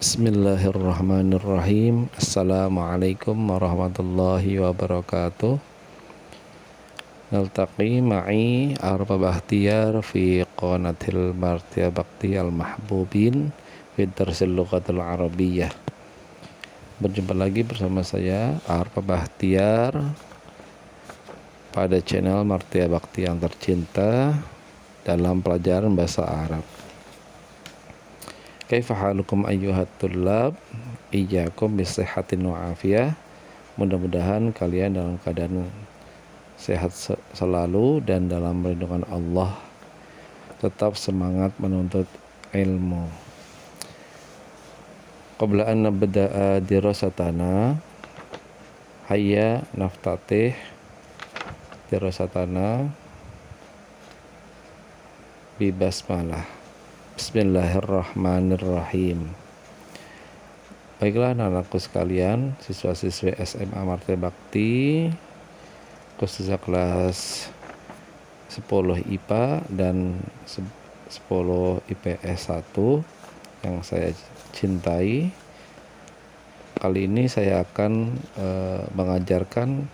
Bismillahirrahmanirrahim. Assalamualaikum warahmatullahi wabarakatuh. Naltaqi ma'i arba bahtiyar fi qanatil martiya bakti al-mahbubin fi darsil lughatul arabiyyah. Berjumpa lagi bersama saya Arfa Bahtiar pada channel Martia Bakti yang tercinta dalam pelajaran bahasa Arab Kaifa halukum ayyuhat tullab? Iyyakum bisihatin wa afiyah. Mudah-mudahan kalian dalam keadaan sehat selalu dan dalam perlindungan Allah. Tetap semangat menuntut ilmu. Qabla an nabda'a dirasatana hayya naftatih dirasatana bi basmalah. Bismillahirrahmanirrahim. Baiklah anak-anakku sekalian, siswa-siswi SMA Marte Bakti, khususnya kelas 10 IPA dan 10 IPS 1 yang saya cintai. Kali ini saya akan e, mengajarkan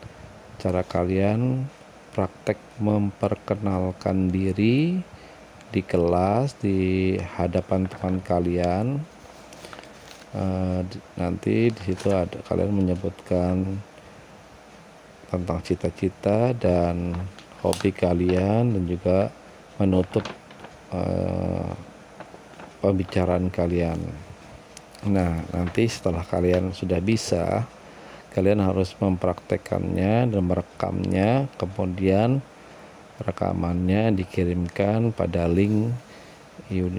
cara kalian praktek memperkenalkan diri di kelas di hadapan teman kalian uh, nanti di situ ada kalian menyebutkan tentang cita-cita dan hobi kalian dan juga menutup uh, pembicaraan kalian. Nah, nanti setelah kalian sudah bisa, kalian harus mempraktekannya dan merekamnya, kemudian rekamannya dikirimkan pada link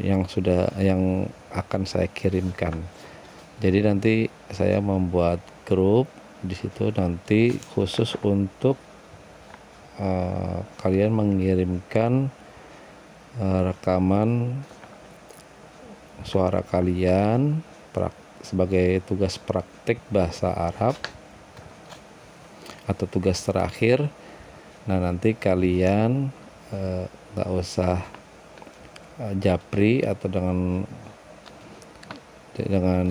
yang sudah yang akan saya kirimkan. Jadi nanti saya membuat grup di situ nanti khusus untuk uh, kalian mengirimkan uh, rekaman suara kalian sebagai tugas praktik bahasa Arab atau tugas terakhir nah nanti kalian eh, nggak uh, usah uh, japri atau dengan dengan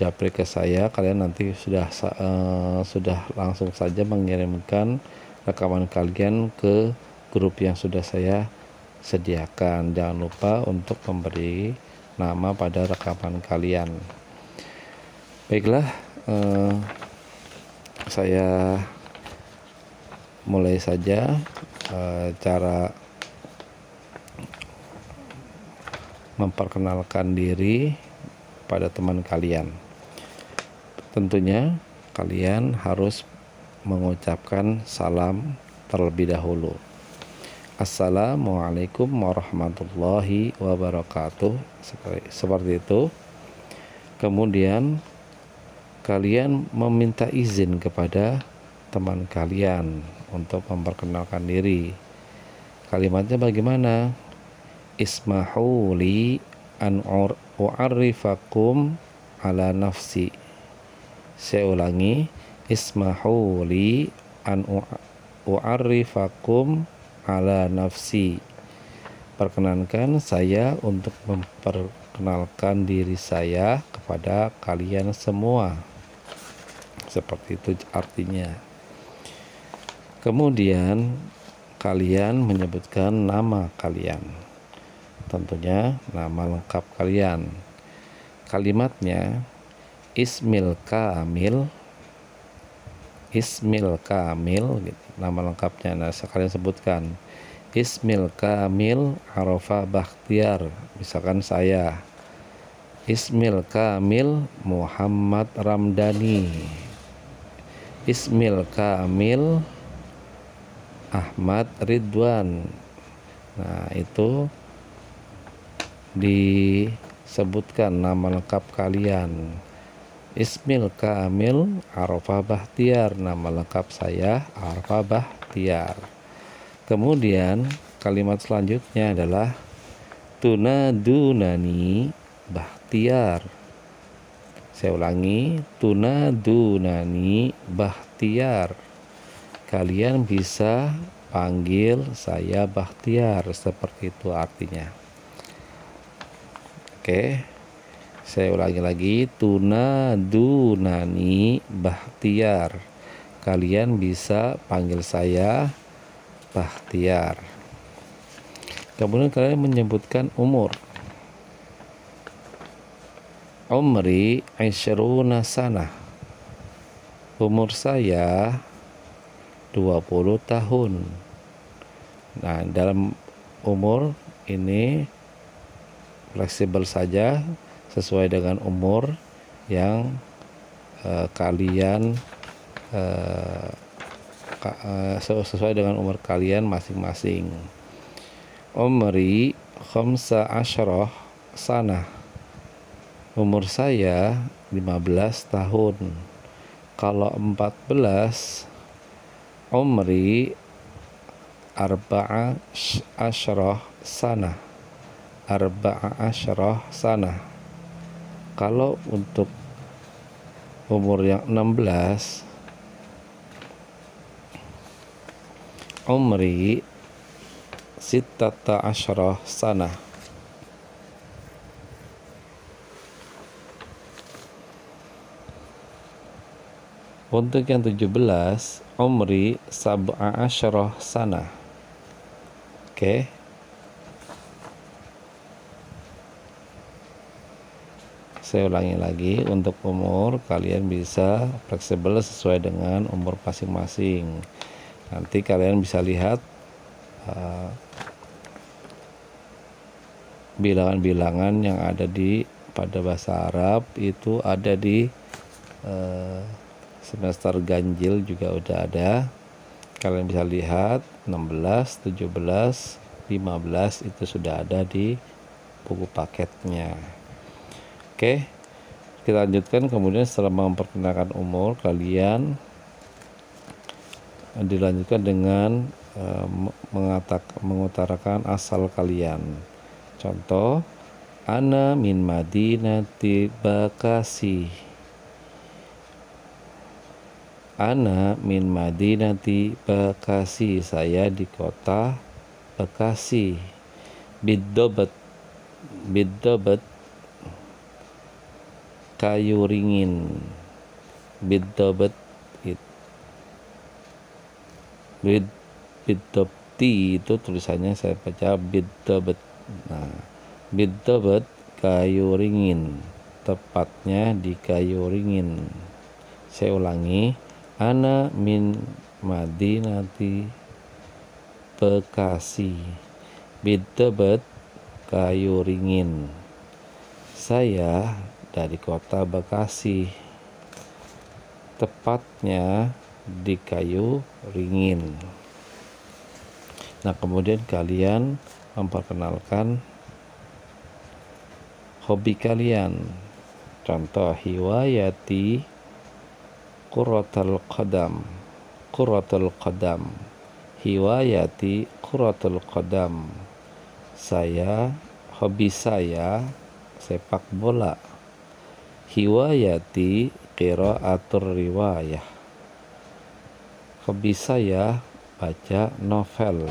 japri ke saya kalian nanti sudah uh, sudah langsung saja mengirimkan rekaman kalian ke grup yang sudah saya sediakan. Jangan lupa untuk memberi nama pada rekaman kalian. Baiklah uh, saya mulai saja uh, cara memperkenalkan diri pada teman kalian. Tentunya kalian harus mengucapkan salam terlebih dahulu. Assalamualaikum warahmatullahi wabarakatuh. Seperti itu. Kemudian kalian meminta izin kepada teman kalian untuk memperkenalkan diri. Kalimatnya bagaimana? Ismahu li an u'arrifakum ala nafsi. Saya ulangi, ismahu li an u'arrifakum ala nafsi. Perkenankan saya untuk memperkenalkan diri saya kepada kalian semua. Seperti itu artinya. Kemudian kalian menyebutkan nama kalian. Tentunya nama lengkap kalian. Kalimatnya Ismil Kamil Ismil Kamil gitu. nama lengkapnya nah sekalian sebutkan Ismil Kamil Arofa Bakhtiar misalkan saya Ismil Kamil Muhammad Ramdhani Ismil Kamil Ahmad Ridwan. Nah itu disebutkan nama lengkap kalian. Ismil Kamil Arafah Bahtiar. Nama lengkap saya Arafah Bahtiar. Kemudian kalimat selanjutnya adalah Tuna Dunani Bahtiar. Saya ulangi Tuna Dunani Bahtiar kalian bisa panggil saya Bahtiar seperti itu artinya. Oke saya ulangi lagi. Tunadunani bahtiar kalian bisa panggil saya bahtiar kemudian kalian menyebutkan umur. Umri Aisyaruna sana. Umur saya 20 tahun nah dalam umur ini fleksibel saja sesuai dengan umur yang uh, kalian uh, sesuai dengan umur kalian masing-masing. Umri khamsa asyarah sana. Umur saya 15 tahun. Kalau 14 umri arba'a asyarah sana. Arba'a asyarah sana kalau untuk umur yang 16 umri sitata asyarah sana untuk yang 17 umri sab'a asyarah sana oke okay. saya ulangi lagi untuk umur kalian bisa fleksibel sesuai dengan umur masing-masing nanti kalian bisa lihat uh, bilangan-bilangan yang ada di pada bahasa Arab itu ada di uh, semester ganjil juga udah ada kalian bisa lihat 16, 17, 15 itu sudah ada di buku paketnya Oke, kita lanjutkan kemudian setelah memperkenalkan umur kalian dilanjutkan dengan uh, mengatak, mengutarakan asal kalian. Contoh, Ana min Madinati Bakasi. Ana min Madinati Bakasi. Saya di kota Bekasi. Bidobat. Bidobat kayu ringin bidabat it bid bidabti itu tulisannya saya baca bidabat nah bidabat kayu ringin tepatnya di kayu ringin saya ulangi ana min madinati Bekasi. Bidabat kayu ringin. Saya dari kota Bekasi. Tepatnya di kayu ringin. Nah kemudian kalian memperkenalkan hobi kalian. Contoh hiwayati kuratul qadam kuratul qadam hiwayati kuratul qadam. Saya hobi saya sepak bola. Hiwayati qiraatur riwayah. Hobi saya baca novel.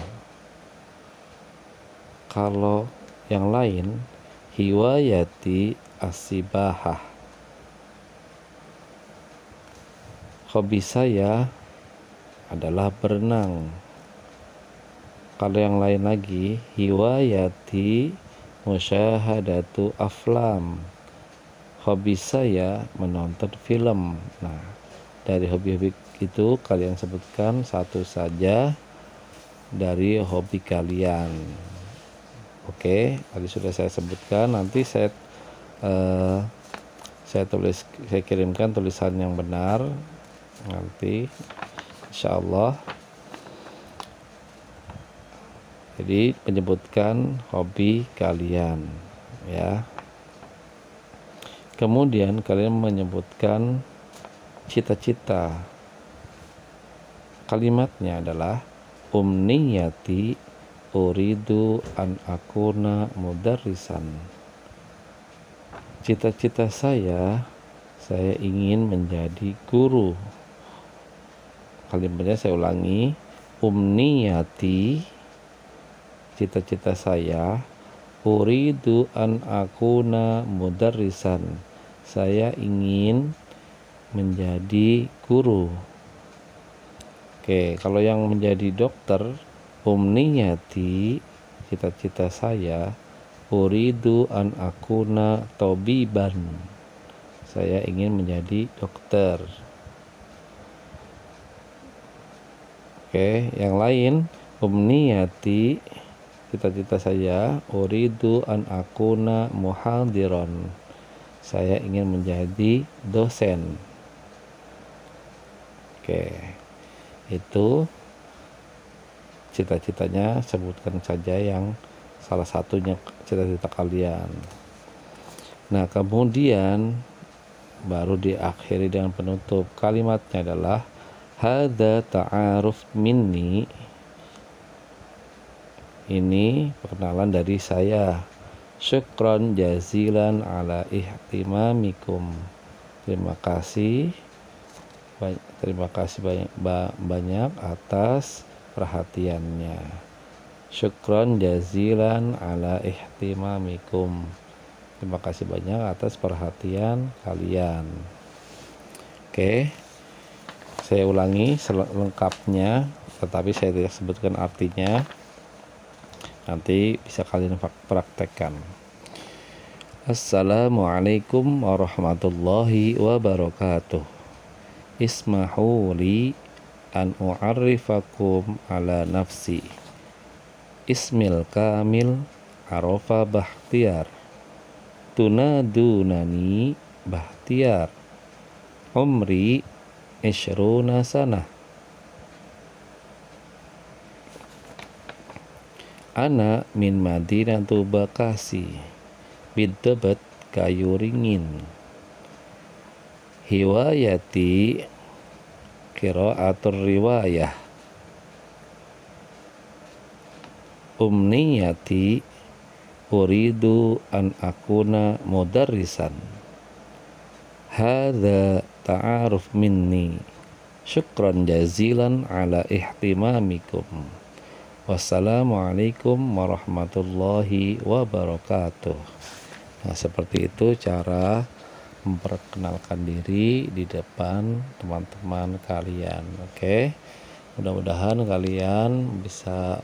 Kalau yang lain hiwayati asibahah hobi saya adalah berenang kalau yang lain lagi hiwayati musyahadatu aflam hobi saya menonton film. Nah, dari hobi-hobi itu kalian sebutkan satu saja dari hobi kalian. Oke, tadi sudah saya sebutkan. Nanti saya uh, saya tulis, saya kirimkan tulisan yang benar nanti, insya Allah. Jadi menyebutkan hobi kalian, ya. Kemudian kalian menyebutkan cita-cita. Kalimatnya adalah umniyati uridu an akuna mudarrisan. Cita-cita saya saya ingin menjadi guru. Kalimatnya saya ulangi, umniyati cita-cita saya uridu an akuna mudarrisan. Saya ingin menjadi guru. Oke kalau yang menjadi dokter umniyati cita-cita saya uridu an akuna tobiban. Saya ingin menjadi dokter oke yang lain umniyati cita-cita saya uridu an akuna muhadiron saya ingin menjadi dosen. Oke itu cita-citanya sebutkan saja yang salah satunya cita-cita kalian. Nah kemudian baru diakhiri dengan penutup kalimatnya adalah hada ta'aruf minni ini perkenalan dari saya syukron jazilan ala ihtimamikum terima kasih terima kasih banyak banyak atas perhatiannya Syukron jazilan ala ihtimamikum. Terima kasih banyak atas perhatian kalian. Oke. Saya ulangi selengkapnya tetapi saya tidak sebutkan artinya. Nanti bisa kalian praktekkan. Assalamualaikum warahmatullahi wabarakatuh. Ismahu li an u'arrifakum ala nafsi. Ismil Kamil Arofa Bahtiar Tunadunani Bahtiar Umri Ishruna Sana. Ana min Madinatu Bakasi. Biddebat kayu ringin. Hiwayati Kiraatur riwayah. Umniyati uridu an akuna mudarrisan. Hadza ta'aruf minni. Syukran jazilan ala ihtimamikum. Wassalamualaikum warahmatullahi wabarakatuh. Nah seperti itu cara memperkenalkan diri di depan teman-teman kalian oke? Mudah-mudahan kalian bisa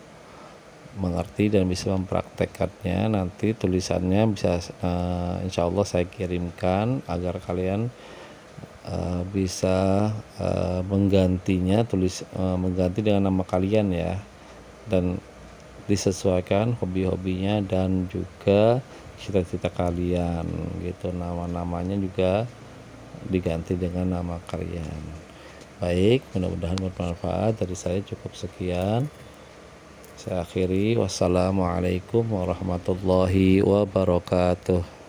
mengerti dan bisa mempraktekkannya. Nanti tulisannya bisa uh, insya Allah saya kirimkan agar kalian uh, bisa uh, menggantinya tulis uh, mengganti dengan nama kalian ya. Dan disesuaikan hobi-hobinya dan juga cita-cita kalian gitu. Nama-namanya juga diganti dengan nama kalian. Baik mudah-mudahan bermanfaat. Dari saya cukup sekian. Saya akhiri. Wassalamualaikum warahmatullahi wabarakatuh